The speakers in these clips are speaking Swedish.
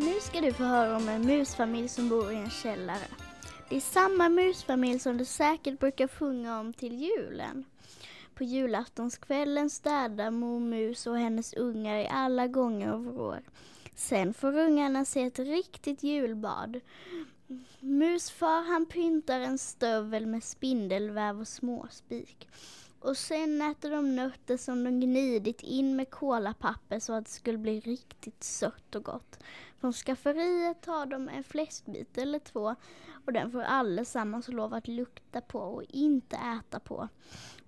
Nu ska du få höra om en musfamilj som bor i en källare. Det är samma musfamilj som du säkert brukar sjunga om till julen. På julaftonskvällen städar mor mus och hennes ungar i alla gånger av år. Sen får ungarna se ett riktigt julbad. Musfar han pyntar en stövel med spindelväv och småspik. Och sen äter de nötter som de gnidit in med kolapapper så att det skulle bli riktigt sött och gott. Från skafferiet tar de en fläskbit eller två och den får allesammans lov att lukta på och inte äta på.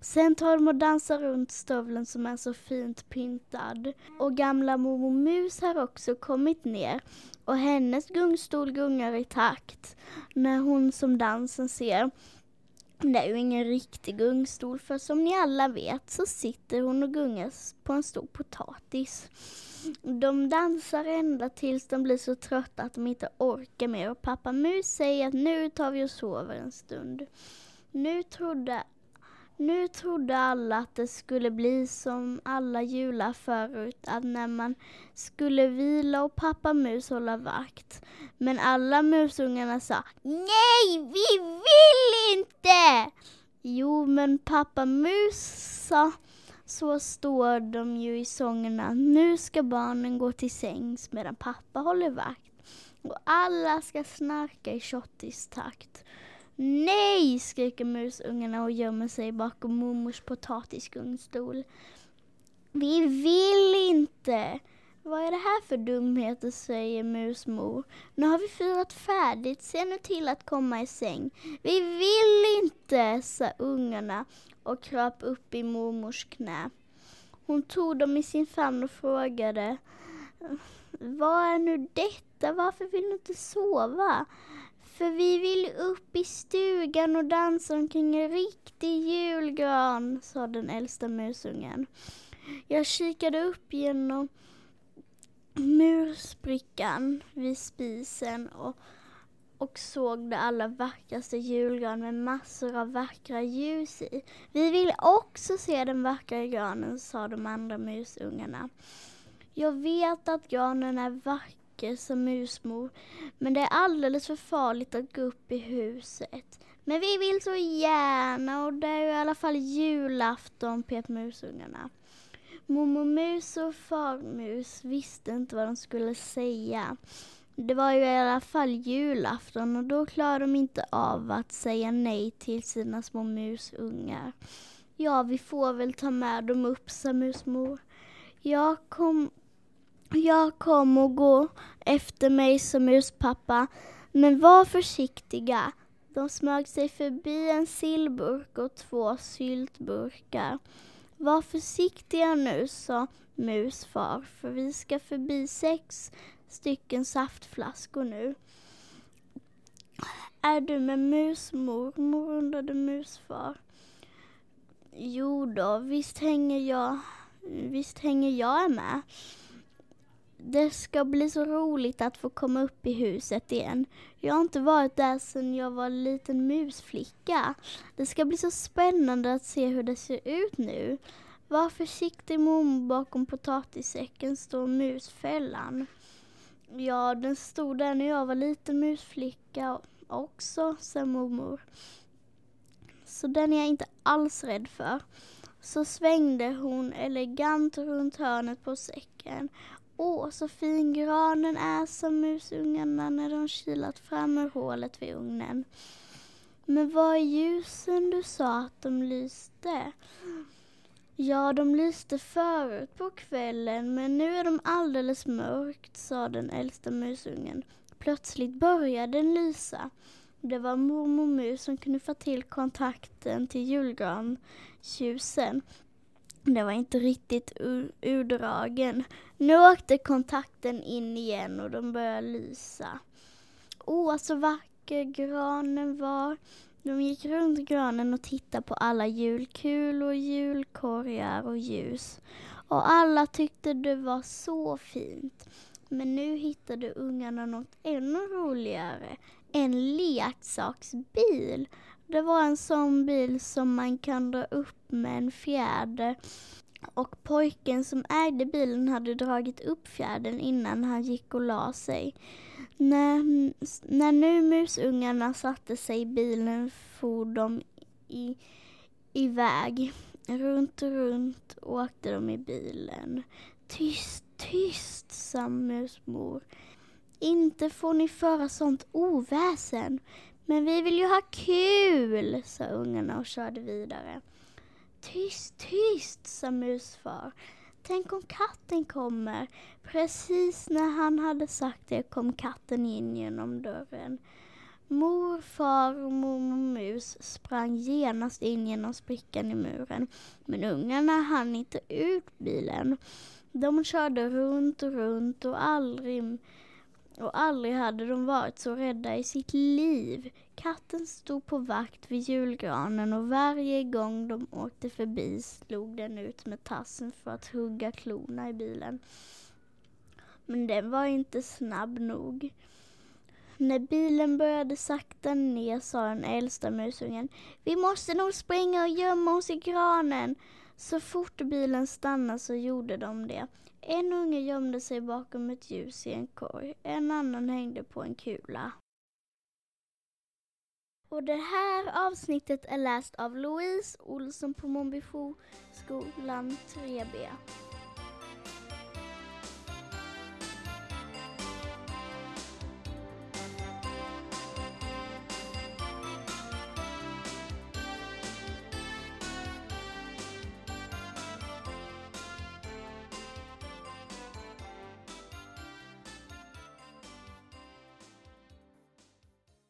Sen tar de och dansar runt stövlen som är så fint pyntad. Och gamla mormor Mus har också kommit ner och hennes gungstol gungar i takt när hon som dansen ser det är ju ingen riktig gungstol för som ni alla vet så sitter hon och gungar på en stor potatis. De dansar ända tills de blir så trötta att de inte orkar mer och pappa Mus säger att nu tar vi och sover en stund. Nu trodde nu trodde alla att det skulle bli som alla jular förut, att när man skulle vila och pappa mus hålla vakt. Men alla musungarna sa Nej, vi vill inte! Jo, men pappa mus sa så står de ju i sångerna. Nu ska barnen gå till sängs medan pappa håller vakt. Och alla ska snarka i takt. Nej, skriker musungarna och gömmer sig bakom mormors potatisgungstol. Vi vill inte! Vad är det här för dumheter, säger musmor. Nu har vi firat färdigt, se nu till att komma i säng. Vi vill inte, sa ungarna och kröp upp i mormors knä. Hon tog dem i sin famn och frågade Vad är nu detta? Varför vill du inte sova? För vi vill upp i stugan och dansa omkring en riktig julgran, sa den äldsta musungen. Jag kikade upp genom mursprickan vid spisen och, och såg det allra vackraste julgran med massor av vackra ljus i. Vi vill också se den vackra granen, sa de andra musungarna. Jag vet att granen är vacker sa som musmor, men det är alldeles för farligt att gå upp i huset. Men vi vill så gärna och det är ju i alla fall julafton, pep musungarna. Mormor Mus och Farmus visste inte vad de skulle säga. Det var ju i alla fall julafton och då klarade de inte av att säga nej till sina små musungar. Ja, vi får väl ta med dem upp, sa musmor. Jag kom jag kom och gå efter mig sa muspappa, men var försiktiga. De smög sig förbi en sillburk och två syltburkar. Var försiktiga nu, sa musfar, för vi ska förbi sex stycken saftflaskor nu. Är du med musmormor? undrade musfar. Jo då, visst hänger jag, visst hänger jag med. Det ska bli så roligt att få komma upp i huset igen. Jag har inte varit där sedan jag var en liten musflicka. Det ska bli så spännande att se hur det ser ut nu. Var försiktig mormor, bakom potatissäcken står musfällan. Ja, den stod där när jag var liten musflicka också, sa mormor. Så den är jag inte alls rädd för. Så svängde hon elegant runt hörnet på säcken Åh, så fin granen är, som musungarna när de kilat fram ur hålet vid ugnen. Men var är ljusen du sa att de lyste? Ja, de lyste förut på kvällen, men nu är de alldeles mörkt, sa den äldsta musungen. Plötsligt började den lysa. Det var mormor mus som knuffade till kontakten till julgransljusen det var inte riktigt urdragen. Nu åkte kontakten in igen och de började lysa. Åh, så vacker granen var. De gick runt granen och tittade på alla julkulor, julkorgar och ljus. Och alla tyckte det var så fint. Men nu hittade ungarna något ännu roligare. En leksaksbil det var en sån bil som man kan dra upp med en fjäder och pojken som ägde bilen hade dragit upp fjärden innan han gick och la sig. När, när nu musungarna satte sig i bilen for de i, iväg. Runt och runt åkte de i bilen. Tyst, tyst, sa musmor. Inte får ni föra sånt oväsen. Men vi vill ju ha kul, sa ungarna och körde vidare. Tyst, tyst, sa musfar. Tänk om katten kommer. Precis när han hade sagt det kom katten in genom dörren. Mor, far och mormor mus sprang genast in genom sprickan i muren. Men ungarna hann inte ut bilen. De körde runt och runt och aldrig och aldrig hade de varit så rädda i sitt liv. Katten stod på vakt vid julgranen och varje gång de åkte förbi slog den ut med tassen för att hugga klorna i bilen. Men den var inte snabb nog. När bilen började sakta ner sa den äldsta musungen Vi måste nog springa och gömma oss i granen. Så fort bilen stannade så gjorde de det. En unge gömde sig bakom ett ljus i en korg, en annan hängde på en kula. Och det här avsnittet är läst av Louise Olsson på Mombifoskolan 3B.